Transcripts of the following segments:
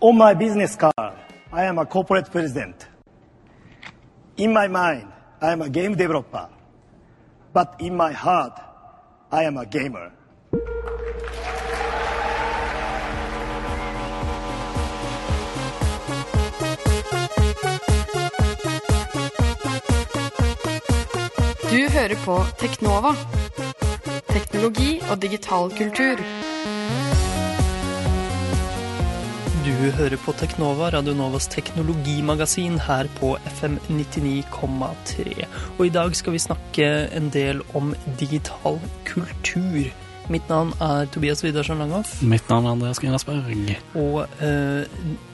On my business card, I am a corporate president. In my mind, I am a game developer. But in my heart, I am a gamer. Du hører på Teknova. Teknologi og digital kultur. Du hører på Teknova, Radio Novas teknologimagasin her på FM 99,3. Og i dag skal vi snakke en del om digital kultur. Mitt navn er Tobias Widersen Langhoff. Mitt navn er Andreas Grinasberg. Og eh,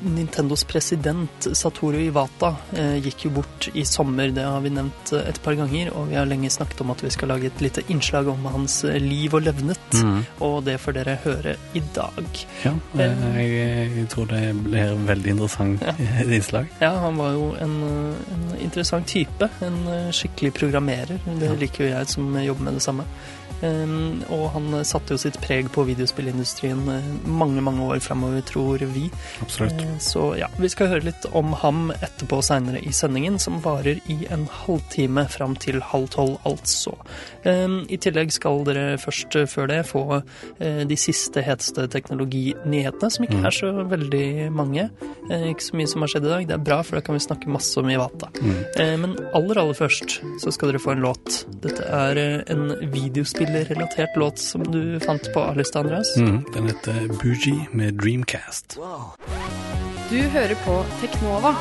Nintendos president Satoru Iwata eh, gikk jo bort i sommer, det har vi nevnt eh, et par ganger. Og vi har lenge snakket om at vi skal lage et lite innslag om hans eh, liv og levnet. Mm. Og det får dere høre i dag. Ja, eh, jeg, jeg tror det blir veldig interessant ja. innslag. Ja, han var jo en, en interessant type. En skikkelig programmerer. Det liker jo jeg som jobber med det samme. Um, og han satte jo sitt preg på videospillindustrien eh, mange, mange år framover, tror vi. Absolutt. Eh, Så ja, vi skal høre litt om ham etterpå seinere i sendingen, som varer i en halvtime fram til halv tolv, altså. Um, I tillegg skal dere først eh, før det få de siste heteste teknologinyhetene, som ikke Mm. er så veldig mange. Ikke så mye som har skjedd i dag. Det er bra, for da kan vi snakke masse om Iwata. Mm. Men aller, aller først så skal dere få en låt. Dette er en en videospillrelatert låt som du fant på A-lista, Andreas. Mm. Den heter Boogie med Dreamcast. Du hører på Teknova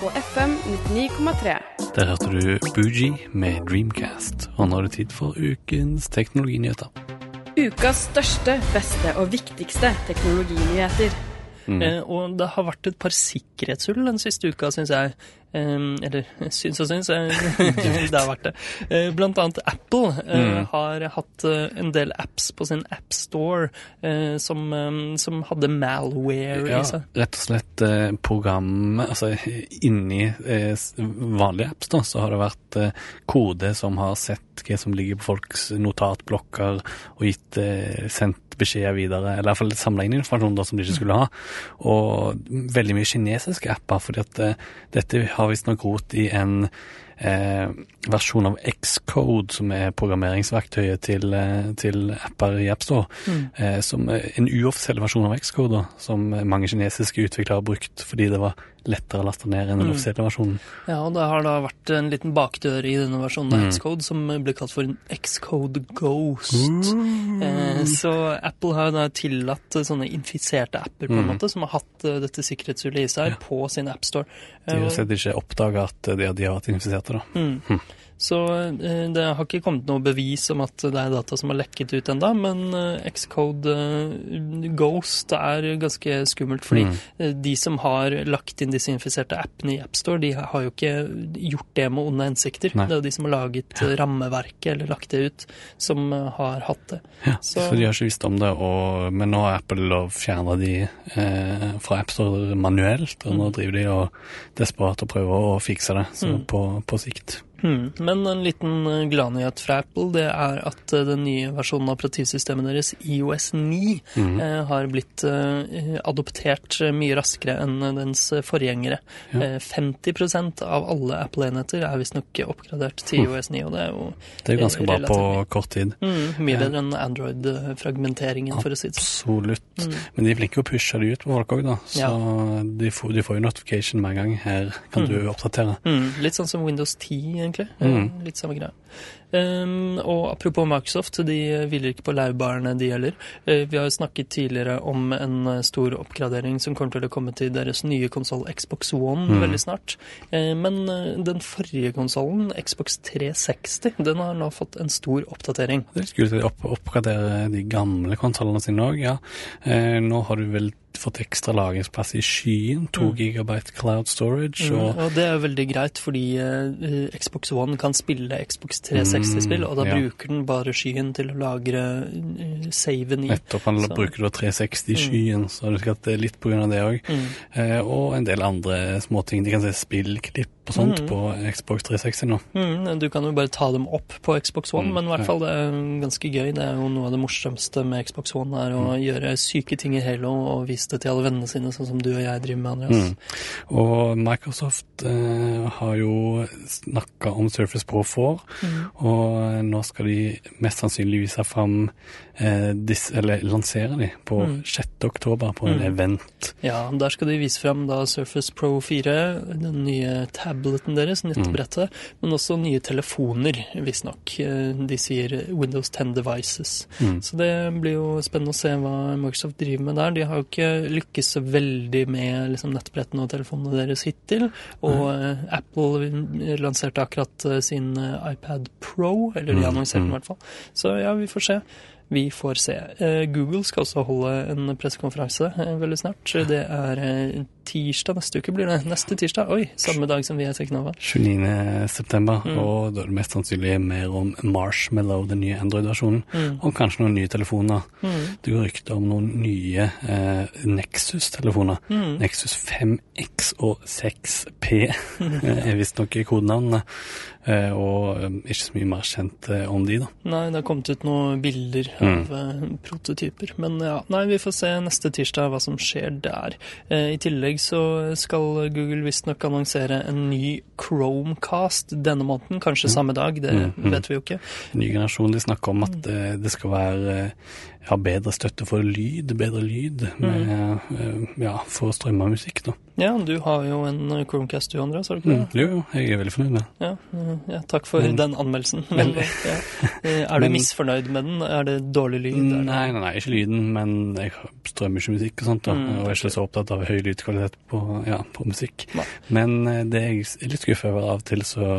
på FM 99,3. Der hørte du Boogie med Dreamcast. Og nå er det tid for ukens teknologinyheter. Ukas største, beste og viktigste teknologinyheter. Mm. Eh, og det har vært et par sikkerhetshull den siste uka, syns jeg. Eh, eller syns og syns, eh, det har vært det. Eh, blant annet Apple eh, Mm. har hatt en del apps på sin AppStore som, som hadde malware Ja, i seg. rett og slett programmet Altså inni vanlige apps da, så har det vært kode som har sett hva som ligger på folks notatblokker og gitt sendt beskjeder videre, eller i hvert fall samla inn informasjon da, som de ikke skulle ha. Og veldig mye kinesiske apper, fordi at dette har visstnok rot i en eh, versjon av Xcode, som er programmeringsverktøyet til, eh, til apper i AppStore. Mm. Eh, som eh, en uoffisiell versjon av Xcode, da, som mange kinesiske utviklere har brukt fordi det var lettere å laste ned enn den Mm. offisielle versjonen. Ja, og det har da vært en liten bakdør i denne versjonen av Mm. Xcode som ble kalt for en Xcode Ghost. Eh, så Apple har da tillatt eh, sånne infiserte apper på en Mm. måte, som har hatt eh, dette sikkerhetshullet i seg Ja. på sin AppStore. De har sett ikke oppdaga at de, de har vært infiserte, da. Mm. Hm. Så eh, det har ikke kommet noe bevis om at det er data som har lekket ut enda, men eh, Xcode eh, Ghost er ganske skummelt, fordi Mm. eh, de som har lagt inn disse infiserte appene i AppStore, de har jo ikke gjort det med onde hensikter. Nei. Det er jo de som har laget ja. rammeverket eller lagt det ut, som eh, har hatt det. Ja, så, Så- de har ikke visst om det, og, men nå har Apple fjerna de eh, fra AppStore manuelt, og nå Mm. driver de og desperat og prøver å fikse det så Mm. på, på sikt. Hmm. Men en liten eh, gladnyhet fra Apple, det er at eh, den nye versjonen av operativsystemet deres, IOS 9, Mhm. eh, har blitt eh, adoptert eh, mye raskere enn dens forgjengere. Ja. Eh, 50% av alle Apple-enheter er visstnok oppgradert til IOS 9, og det er jo Det er ganske bra på kort tid. mm, mye bedre enn Android-fragmenteringen, for å si det sånn. Absolutt. Mm. Men de er flinke å pushe det ut på folk òg, da. Så de, får, de får jo notification hver gang. Her kan Mm. du oppdatere. Mm, litt sånn som Windows 10, egentlig. Mm. Eh, Litt samme greia. Um, og apropos Microsoft, de hviler ikke på laurbærene, de heller. Uh, vi har jo snakket tidligere om en eh, stor oppgradering som kommer til å komme til deres nye konsoll Xbox One Mm. veldig snart. Uh, men den forrige konsollen, Xbox 360, den har nå fått en stor oppdatering. Det er litt kult at de opp, oppgraderer de gamle konsollene sine òg, ja. Uh, nå har du vel fått ekstra lagringsplass i skyen, 2 Mm. gigabyte cloud storage, Mm, og og det er veldig greit, fordi Xbox One kan spille Xbox 360-spill, Mm, og da ja. bruker den bare skyen til å lagre eh, saven i. nettopp han Så- bruker da 360 i skyen, så du det er litt på grunn av det òg. Mm. Eh, og en del andre småting. De kan se spillklipp og sånt på Xbox 360 nå. Mm, du kan jo bare ta dem opp på Xbox One, Mm, men i hvert fall det er ganske gøy. Det er jo noe av det morsomste med Xbox One, er å Mm. gjøre syke ting i Halo og vise det til alle vennene sine, sånn som du og jeg driver med, Andreas. Mm. Og Microsoft eh, har jo snakka om Surface Pro 4, og nå skal de mest sannsynlig vise fram eh, dis, eller lansere de på 6. oktober på en Mm. event. Ja, der skal de vise fram da Surface Pro 4, den nye tableten deres, nettbrettet, men også nye telefoner, visstnok. Eh, De sier Windows 10 devices. Mm. Så det blir jo spennende å se hva Microsoft driver med der. De har jo ikke lykkes så veldig med liksom, nettbrettene og telefonene deres hittil. Og mm. Apple lanserte akkurat eh, sin eh, iPad Pro, eller de Mm, annonserte den mm. i hvert fall. Så ja, vi får se. Vi får se. Eh, Google skal også holde en pressekonferanse eh, veldig snart. Det er eh, tirsdag neste uke, blir det. Neste tirsdag. Oi, samme dag som vi er Teknova. 29. september, Mm. og da er det mest sannsynlig mer om Marshmallow, den nye Android-versjonen, Mm. og kanskje noen nye telefoner. Mm. Det går rykter om noen nye eh, Nexus-telefoner. Mm. Nexus 5X og 6P er visstnok kodenavnene, og eh, ikke så mye mer kjent eh, om de, da. Nei, det har kommet ut noen bilder av mm. prototyper. Men ja, nei, vi får se neste tirsdag hva som skjer der. Eh, I tillegg så skal Google visstnok annonsere en ny Chromecast denne måneden. Kanskje samme dag, det Mm, mm. vet vi jo ikke. Ny generasjon, de snakker om at eh, det skal være eh, ja, bedre støtte for lyd, bedre lyd, med, mm. ja, for å strømme musikk, da. Ja, du har jo en Chromecast du, Andreas, har du ikke Mm. det? Jo, jo, jeg er veldig fornøyd med det. Ja, eh, ja, takk for Men- den anmeldelsen. Men, ja. Eh, Er du Men- misfornøyd med den? Er det dårlig lyd? Nei, nei, nei, ikke lyden, men jeg strømmer ikke musikk og sånt, da. Mm, og er ikke så opptatt av høy lydkvalitet på, ja, på musikk. Nei. Men eh, det jeg er litt skuffet over av og til, så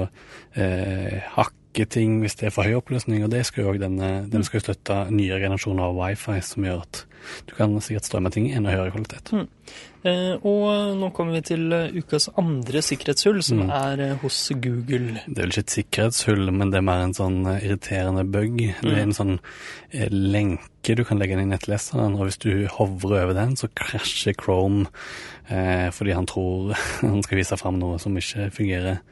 eh, hakker ting hvis det er for høy oppløsning, og det skal jo denne, den skal jo støtte nye generasjoner av wifi, som gjør at du kan sikkert strømme ting i enda høyere kvalitet. Mm. Eh, og nå kommer vi til eh, ukas andre sikkerhetshull, som Mm. er eh, hos Google. Det er vel ikke et sikkerhetshull, men det er mer en sånn eh, irriterende bug. Det er en sånn lenke du kan legge inn i nettleseren, og hvis du hovrer over den, så krasjer Chrome eh, fordi han tror han skal vise fram noe som ikke fungerer.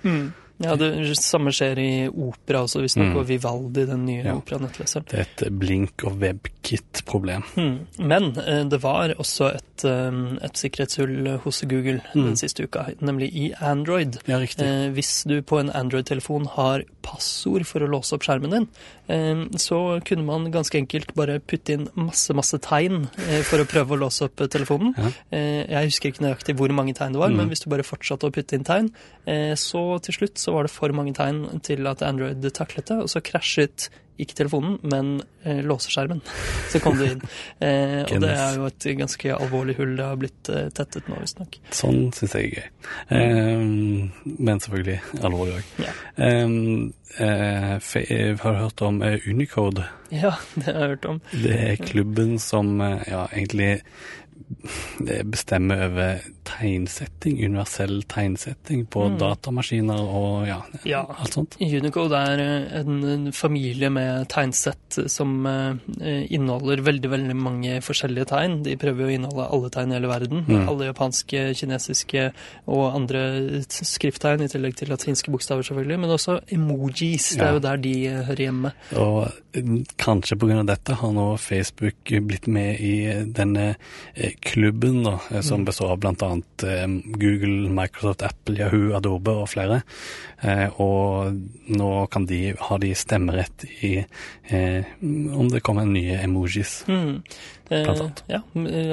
Ja, det samme skjer i Opera også, visstnok, Mm. og Vivaldi, den nye Ja. Opera-nettleseren. Det er et blink- og webkit-problem. Mm. Men eh, det var også et, eh, et sikkerhetshull hos Google den siste uka, nemlig i Android. Ja, riktig. Eh, hvis du på en Android-telefon har passord for å låse opp skjermen din, eh, så kunne man ganske enkelt bare putte inn masse, masse tegn eh, for å prøve å låse opp telefonen. Ja. Jeg husker ikke nøyaktig hvor mange tegn det var, men hvis du bare fortsatte å putte inn tegn, så til slutt så var det for mange tegn til at Android taklet det, og så krasjet ikke telefonen, men eh, låseskjermen. Så kom det inn. Eh, og det er jo et ganske alvorlig hull det har blitt eh, tettet nå, visstnok. Sånn syns jeg er gøy. Um, men selvfølgelig alvorlig òg. Ja. Um, eh, eh, har hørt om Unicode? ja, det har jeg hørt om. Det er klubben som ja, egentlig bestemmer over tegnsetting, universell tegnsetting på datamaskiner og ja, Ja. alt sånt. Unicode er eh, en, familie med tegnsett som eh, inneholder veldig veldig mange forskjellige tegn. De prøver jo å inneholde alle tegn i hele verden. Alle japanske, kinesiske og andre skrifttegn, i tillegg til latinske bokstaver, selvfølgelig. Men også emojis. Det Ja. er jo der de eh, hører hjemme. Og kanskje pga. dette har nå Facebook blitt med i denne klubben, da, som består av bl.a. Eh, Google, Microsoft, Apple, Yahoo, Adobe og flere. Eh, og nå kan de, ha de stemmerett i eh, om det kommer nye emojis. Mm. Eh, ja,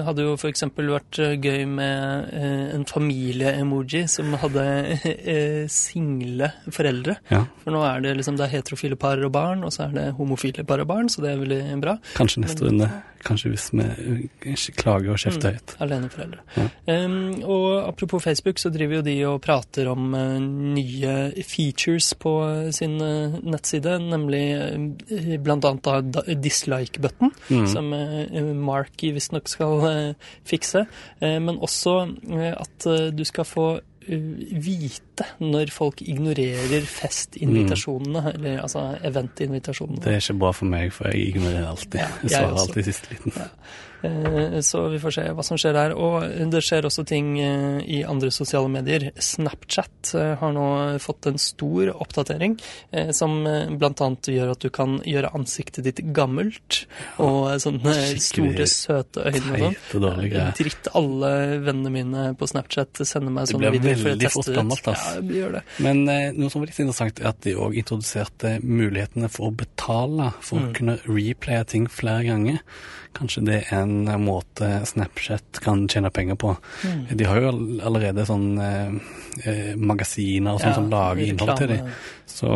hadde jo f.eks. vært gøy med eh, en familie-emoji som hadde eh, single foreldre. Ja, For nå er det liksom det er heterofile par og barn, og så er det homofile par og barn, så det er veldig bra. kanskje neste runde. Kanskje hvis vi klager og kjefter høyt. Aleneforeldre. Ja. Um, og apropos Facebook, så driver jo de og prater om eh, nye features på eh, sin eh, nettside, nemlig blant annet dislike-button, Mm. som Marky visstnok skal fikse, men også at du skal få vite når folk ignorerer festinvitasjonene, eller altså eventinvitasjonene. Det er ikke bra for meg, for jeg ignorerer alltid. Ja, jeg svarer alltid i siste liten. Eh, Så vi får se hva som skjer der. Og det skjer også ting eh, i andre sosiale medier. Snapchat eh, har nå fått en stor oppdatering eh, som bl.a. gjør at du kan gjøre ansiktet ditt gammelt. Og eh, sånne store, søte øyne og sånn. Dritt alle vennene mine på Snapchat sender meg sånne videoer for å teste det gammelt, ass. Ja, det gjør det. Men eh, noe som var litt interessant, er at de òg introduserte mulighetene for å betale for Mm. å kunne replaye ting flere ganger. Kanskje det er en eh, måte Snapchat kan tjene penger på. Mm. De har jo allerede sånn eh, eh, magasiner og sånn Ja, som lager innhold til dem. Så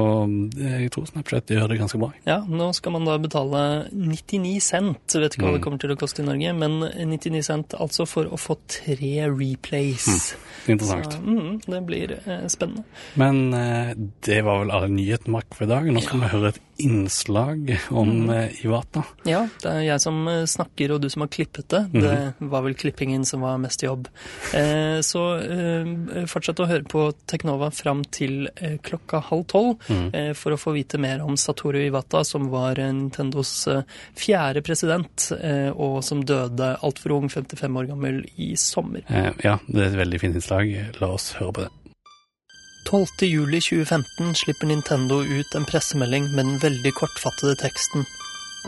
eh, jeg tror Snapchat gjør det ganske bra. Ja, nå skal man da betale 99 cent. Jeg vet ikke hva det Mm. kommer til å koste i Norge, men 99 cent altså for å få tre replays. Interessant. Så, mm, det blir eh, spennende. Men eh, det var vel alle nyhetene Mark for i dag. Nå skal vi høre et innslag om Mm. eh, Iwata. Ja, det er jeg som eh, snakker, og du som har klippet det. Det var vel klippingen som var mest jobb. Eh, så eh, fortsett å høre på Teknova fram til eh, klokka halv tolv eh, for å få vite mer om Satoru Iwata, som var eh, Nintendos eh, fjerde president, og som døde altfor ung, 55 år gammel, i sommer. Ja, det er et veldig fint innslag. La oss høre på det. 12. juli 2015 slipper Nintendo ut en pressemelding med den veldig kortfattede teksten.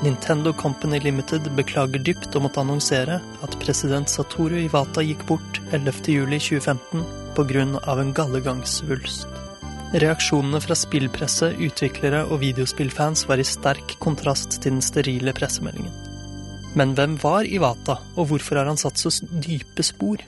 Nintendo Company Limited beklager dypt å måtte annonsere at president Satoru Iwata gikk bort 11. juli 2015 på grunn av en gallegangssvulst. Reaksjonene fra spillpresse, utviklere og videospillfans var i sterk kontrast til den sterile pressemeldingen. Men hvem var Iwata, og hvorfor har han satt så dype spor?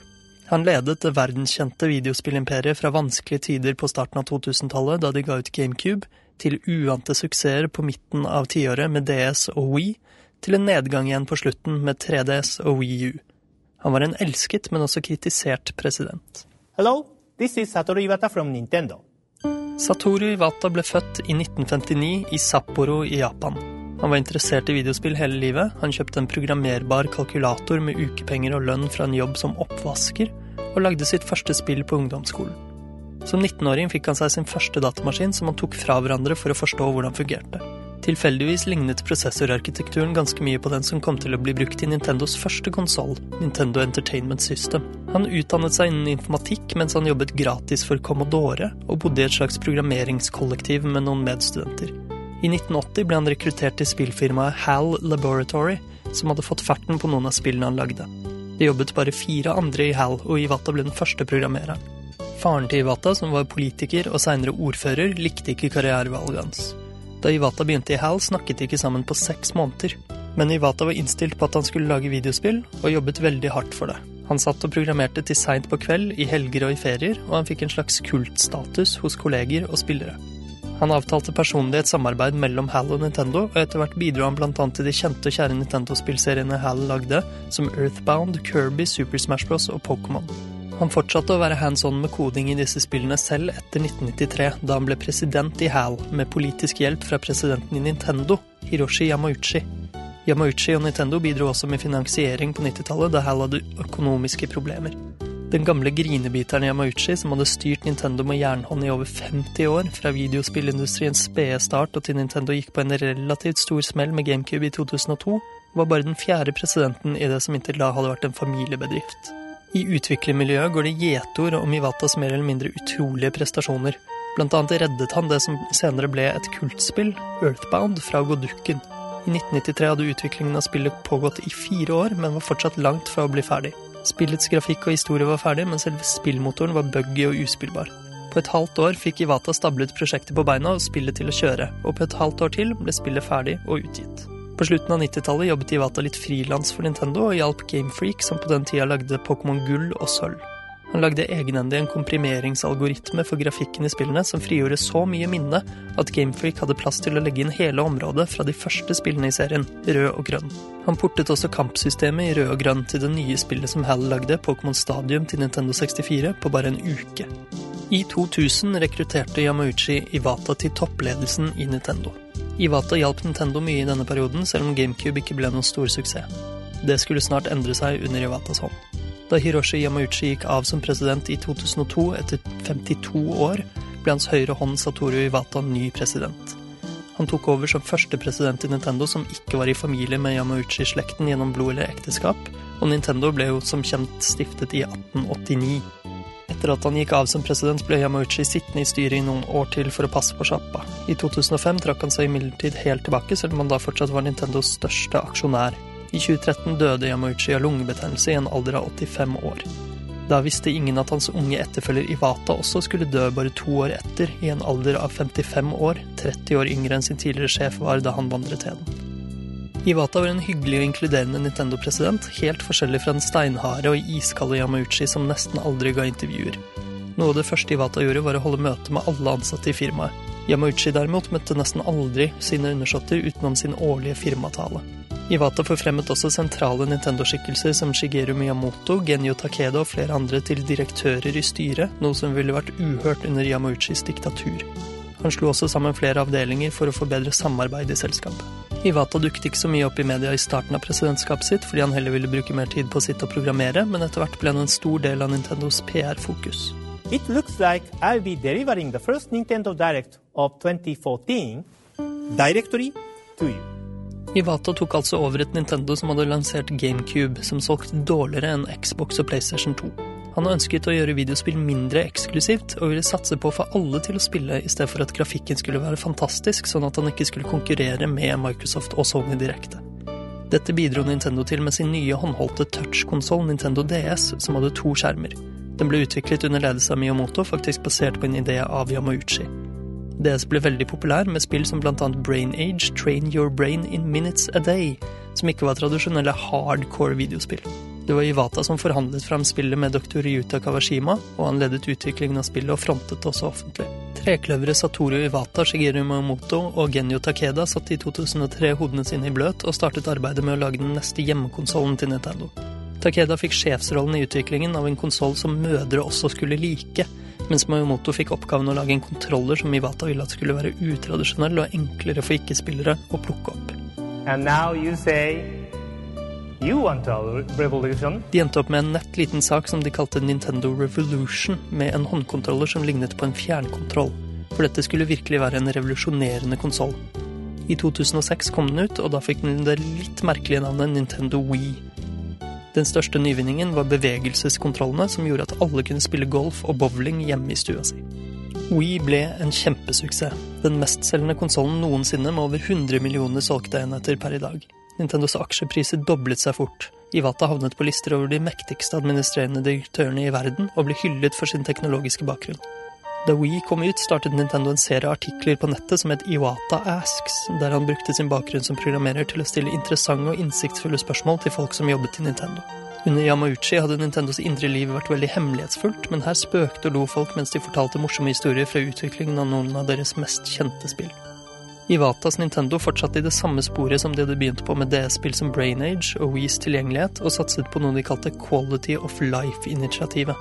Han ledet det verdenskjente videospillimperiet fra vanskelige tider på starten av 2000-tallet, da de ga ut GameCube, til uante suksesser på midten av tiåret med DS og Wii, til en nedgang igjen på slutten med 3DS og Wii U. Han var en elsket, men også kritisert president. Hello, this is Satoru Iwata from Nintendo. Satoru Iwata ble født i 1959 i Sapporo i Japan. Han var interessert i videospill hele livet. Han kjøpte en programmerbar kalkulator med ukepenger og lønn fra en jobb som oppvasker, og lagde sitt første spill på ungdomsskolen. Som 19-åring fikk han seg sin første datamaskin som han tok fra hverandre for å forstå hvordan fungerte. Tilfeldigvis lignet prosessorarkitekturen ganske mye på den som kom til å bli brukt i Nintendos første konsoll, Nintendo Entertainment System. Han utdannet seg innen informatikk mens han jobbet gratis for Commodore, og bodde i et slags programmeringskollektiv med noen medstudenter. I 1980 ble han rekruttert til spillfirmaet HAL Laboratory, som hadde fått ferten på noen av spillene han lagde. Det jobbet bare fire andre i HAL, og Iwata ble den første programmereren. Faren til Iwata, som var politiker og seinere ordfører, likte ikke karrierevalget hans. Da Iwata begynte i HAL, snakket de ikke sammen på seks måneder. Men Iwata var innstilt på at han skulle lage videospill, og jobbet veldig hardt for det. Han satt og programmerte til seint på kveld, i helger og i ferier, og han fikk en slags kultstatus hos kolleger og spillere. Han avtalte personlig et samarbeid mellom HAL og Nintendo, og etter hvert bidro han bl.a. til de kjente og kjære Nintendo-spillseriene HAL lagde, som Earthbound, Kirby, Super Smash Bros. og Pokémon. Han fortsatte å være hands on med koding i disse spillene selv etter 1993, da han ble president i HAL, med politisk hjelp fra presidenten i Nintendo, Hiroshi Yamauchi. Yamauchi og Nintendo bidro også med finansiering på 90-tallet, da HAL hadde økonomiske problemer. Den gamle grinebiteren Yamauchi, som hadde styrt Nintendo med jernhånd i over 50 år, fra videospillindustriens spede start og til Nintendo gikk på en relativt stor smell med GameCube i 2002, var bare den fjerde presidenten i det som inntil da hadde vært en familiebedrift. I utviklermiljøet går det gjetord om Iwatas mer eller mindre utrolige prestasjoner. Blant annet reddet han det som senere ble et kultspill, Earthbound, fra å gå dukken. I 1993 hadde utviklingen av spillet pågått i fire år, men var fortsatt langt fra å bli ferdig. Spillets grafikk og historie var ferdig, men selve spillmotoren var buggy og uspillbar. På et halvt år fikk Iwata stablet prosjektet på beina og spillet til å kjøre, og på et halvt år til ble spillet ferdig og utgitt. På slutten av 90-tallet jobbet Iwata litt frilans for Nintendo og hjalp Gamefreak, som på den tida lagde Pokémon Gull og Sølv. Han lagde egenhendig en komprimeringsalgoritme for grafikken i spillene som frigjorde så mye minne at Gamefreak hadde plass til å legge inn hele området fra de første spillene i serien, rød og grønn. Han portet også kampsystemet i rød og grønn til det nye spillet som Hal lagde, Pokémon Stadium til Nintendo 64, på bare en uke. I 2000 rekrutterte Yamauchi Iwata til toppledelsen i Nintendo. Iwata hjalp Nintendo mye i denne perioden, selv om GameCube ikke ble noen stor suksess. Det skulle snart endre seg under Iwatas hånd. Da Hiroshi Yamauchi gikk av som president i 2002 etter 52 år, ble hans høyre hånd Satoru Iwata ny president. Han tok over som første president i Nintendo som ikke var i familie med Yamauchi-slekten gjennom blod eller ekteskap, og Nintendo ble jo som kjent stiftet i 1889. Etter at han gikk av som president, ble Yamauchi sittende i styret i noen år til for å passe på sjappa. I 2005 trakk han seg imidlertid helt tilbake, selv om han da fortsatt var Nintendos største aksjonær. I 2013 døde Yamauchi av lungebetennelse i en alder av 85 år. Da visste ingen at hans unge etterfølger Iwata også skulle dø bare to år etter, i en alder av 55 år, 30 år yngre enn sin tidligere sjef var da han vandret heden. Iwata var en hyggelig og inkluderende Nintendo-president, helt forskjellig fra den steinharde og iskalde Yamauchi som nesten aldri ga intervjuer. Noe av det første Iwata gjorde, var å holde møte med alle ansatte i firmaet. Yamauchi derimot møtte nesten aldri sine undersåtter utenom sin årlige firmatale. Iwata forfremmet også sentrale Nintendo-skikkelser som Shigeru Miyamoto, Genyo Takeda og flere andre til direktører i styret, noe som ville vært uhørt under Yamauchis diktatur. Han slo også sammen flere avdelinger for å få bedre samarbeid i selskapet. Iwata dukket ikke så mye opp i media i starten av presidentskapet sitt, fordi han heller ville bruke mer tid på å sitte og programmere, men etter hvert ble han en stor del av Nintendos PR-fokus. It looks like I'll be delivering the first Nintendo Direct of 2014 directly to you. Iwata tok altså over et Nintendo som hadde lansert GameCube, som solgte dårligere enn Xbox og PlayStation 2. Han ønsket å gjøre videospill mindre eksklusivt, og ville satse på å få alle til å spille, i stedet for at grafikken skulle være fantastisk, sånn at han ikke skulle konkurrere med Microsoft og Sony direkte. Dette bidro Nintendo til med sin nye håndholdte touchkonsoll Nintendo DS, som hadde to skjermer. Den ble utviklet under ledelse av Miyamoto, faktisk basert på en idé av Yamauchi. DS ble veldig populær med spill som annet Brain Age, Train Your Brain in Minutes a Day, som ikke var tradisjonelle hardcore videospill. Det var Iwata som forhandlet fram spillet med dr. Ryuta Kawashima, og han ledet utviklingen av spillet og frontet det også offentlig. Trekløveret Satoru Iwata, Shigeru Miyamoto og Genyo Takeda satte i 2003 hodene sine i bløt og startet arbeidet med å lage den neste hjemmekonsollen til Nintendo. Takeda fikk sjefsrollen i utviklingen av en konsoll som mødre også skulle like, mens Mayomoto fikk oppgaven å lage en kontroller som Iwata ville at skulle være utradisjonell og enklere for ikke-spillere å plukke opp. You you. De endte opp med en nett liten sak som de kalte Nintendo Revolution, med en håndkontroller som lignet på en fjernkontroll, for dette skulle virkelig være en revolusjonerende konsoll. I 2006 kom den ut, og da fikk den det litt merkelige navnet Nintendo Wii. Den største nyvinningen var bevegelseskontrollene, som gjorde at alle kunne spille golf og bowling hjemme i stua si. Wii ble en kjempesuksess. Den mestselgende konsollen noensinne med over 100 millioner solgte enheter per i dag. Nintendos aksjepriser doblet seg fort. Iwata havnet på lister over de mektigste administrerende direktørene i verden, og ble hyllet for sin teknologiske bakgrunn. Da Wii kom ut, startet Nintendo en serie artikler på nettet som het Iwata Asks, der han brukte sin bakgrunn som programmerer til å stille interessante og innsiktsfulle spørsmål til folk som jobbet i Nintendo. Under Yamauchi hadde Nintendos indre liv vært veldig hemmelighetsfullt, men her spøkte og lo folk mens de fortalte morsomme historier fra utviklingen av noen av deres mest kjente spill. Iwatas Nintendo fortsatte i det samme sporet som de hadde begynt på med DS-spill som Brain Age og Wiis tilgjengelighet, og satset på noe de kalte Quality of Life-initiativet.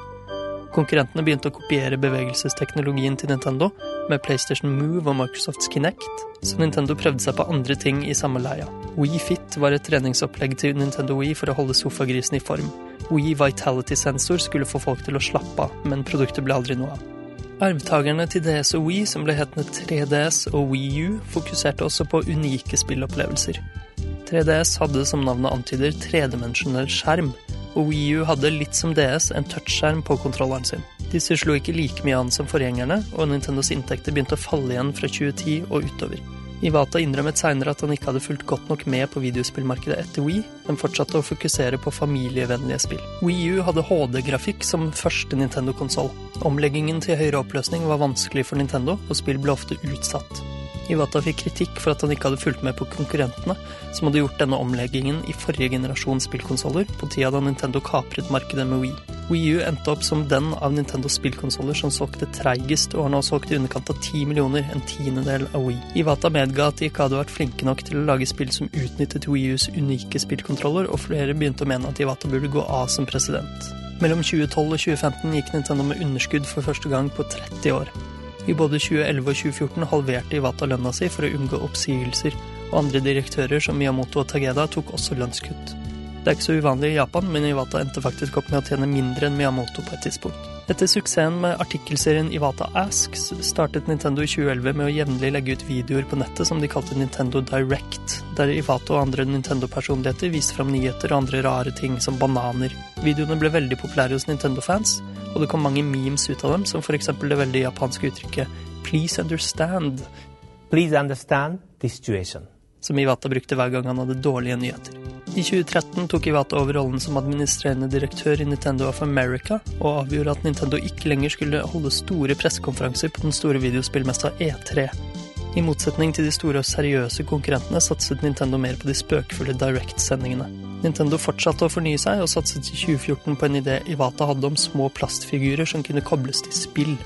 Konkurrentene begynte å kopiere bevegelsesteknologien til Nintendo med PlayStation Move og Microsofts Kinect, så Nintendo prøvde seg på andre ting i samme leia. Wii Fit var et treningsopplegg til Nintendo Wii for å holde sofagrisen i form. Wii Vitality Sensor skulle få folk til å slappe av, men produktet ble aldri noe av. Arvtakerne til DS og Wii, som ble hetende 3DS og Wii U, fokuserte også på unike spillopplevelser. 3DS hadde, som navnet antyder, tredimensjonell skjerm, og Wii U hadde, litt som DS, en touchskjerm på kontrolleren sin. Disse slo ikke like mye an som forgjengerne, og Nintendos inntekter begynte å falle igjen fra 2010 og utover. Iwata innrømmet seinere at han ikke hadde fulgt godt nok med på videospillmarkedet etter Wii, men fortsatte å fokusere på familievennlige spill. Wii U hadde HD-grafikk som første Nintendo-konsoll. Omleggingen til høyere oppløsning var vanskelig for Nintendo, og spill ble ofte utsatt. Iwata fikk kritikk for at han ikke hadde fulgt med på konkurrentene, som hadde gjort denne omleggingen i forrige generasjons spillkonsoller, på tida da Nintendo kapret markedet med Wii. Wii U endte opp som den av Nintendos spillkonsoller som solgte treigest, og har nå solgt i underkant av 10 millioner, en tiendedel av Wii. Iwata medga at de ikke hadde vært flinke nok til å lage spill som utnyttet Wii Us unike spillkontroller, og flere begynte å mene at Iwata burde gå av som president. Mellom 2012 og 2015 gikk Nintendo med underskudd for første gang på 30 år. I både 2011 og 2014 halverte Iwata lønna si for å unngå oppsigelser, og andre direktører som Miyamoto og Tageda tok også lønnskutt. Det er ikke så uvanlig i Japan, men Iwata endte faktisk opp med å tjene mindre enn Miyamoto på et tidspunkt. Etter suksessen med artikkelserien Iwata Asks startet Nintendo i 2011 med å jevnlig legge ut videoer på nettet som de kalte Nintendo Direct, der Iwata og andre Nintendo-personligheter viste fram nyheter og andre rare ting som bananer. Videoene ble veldig populære hos Nintendo-fans, og det kom mange memes ut av dem, som f.eks. det veldig japanske uttrykket 'please understand', Please understand the situation. som Iwata brukte hver gang han hadde dårlige nyheter. I 2013 tok Iwata over rollen som administrerende direktør i Nintendo of America, og avgjorde at Nintendo ikke lenger skulle holde store pressekonferanser på den store videospillmessa E3. I motsetning til de store og seriøse konkurrentene satset Nintendo mer på de spøkefulle Direct-sendingene. Nintendo fortsatte å fornye seg, og satset i 2014 på en idé Iwata hadde om små plastfigurer som kunne kobles til spill.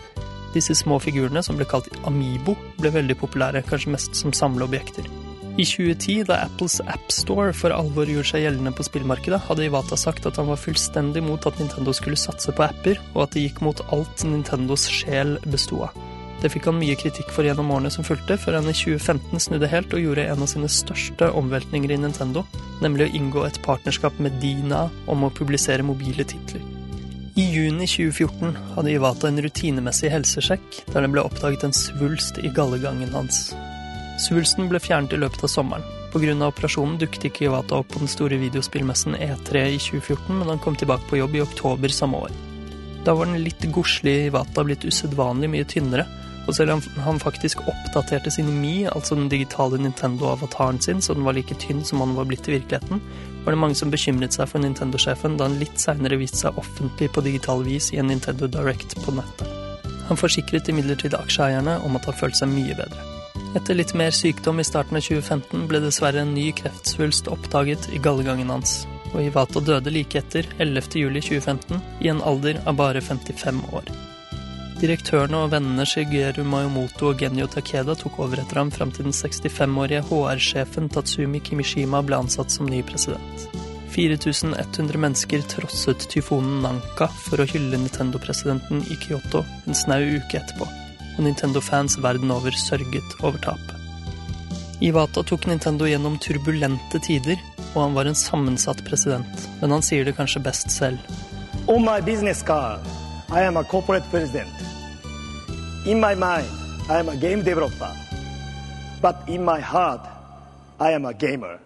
Disse små figurene, som ble kalt Amibo, ble veldig populære, kanskje mest som samleobjekter. I 2010, da Apples App Store for alvor gjorde seg gjeldende på spillmarkedet, hadde Iwata sagt at han var fullstendig mot at Nintendo skulle satse på apper, og at det gikk mot alt Nintendos sjel besto av. Det fikk han mye kritikk for gjennom årene som fulgte, før han i 2015 snudde helt og gjorde en av sine største omveltninger i Nintendo, nemlig å inngå et partnerskap med Dina om å publisere mobile titler. I juni 2014 hadde Iwata en rutinemessig helsesjekk der det ble oppdaget en svulst i gallegangen hans. Svulsten ble fjernet i løpet av sommeren. Pga. operasjonen dukket ikke Iwata opp på den store videospillmessen E3 i 2014, men han kom tilbake på jobb i oktober samme år. Da var den litt godslige Iwata blitt usedvanlig mye tynnere, og selv om han faktisk oppdaterte sin Mi, altså den digitale Nintendo-avataren sin, så den var like tynn som han var blitt i virkeligheten, var det mange som bekymret seg for Nintendo-sjefen da han litt seinere viste seg offentlig på digital vis i en Nintendo Direct på nettet. Han forsikret imidlertid aksjeeierne om at han følte seg mye bedre. Etter litt mer sykdom i starten av 2015 ble dessverre en ny kreftsvulst oppdaget i gallegangen hans, og Iwata døde like etter, 11. juli 2015, i en alder av bare 55 år. Direktørene og vennene Shigeru Mayomoto og Genyo Takeda tok over etter ham fram til den 65-årige HR-sjefen Tatsumi Kimishima ble ansatt som ny president. 4100 mennesker trosset tyfonen Nanka for å hylle Nintendo-presidenten i Kyoto en snau uke etterpå, og Nintendo-fans verden over sørget over tapet. Iwata tok Nintendo gjennom turbulente tider, og han var en sammensatt president, men han sier det kanskje best selv. Oh my business card, I am a corporate president. In my mind, I am a game developer. But in my heart, I am a gamer.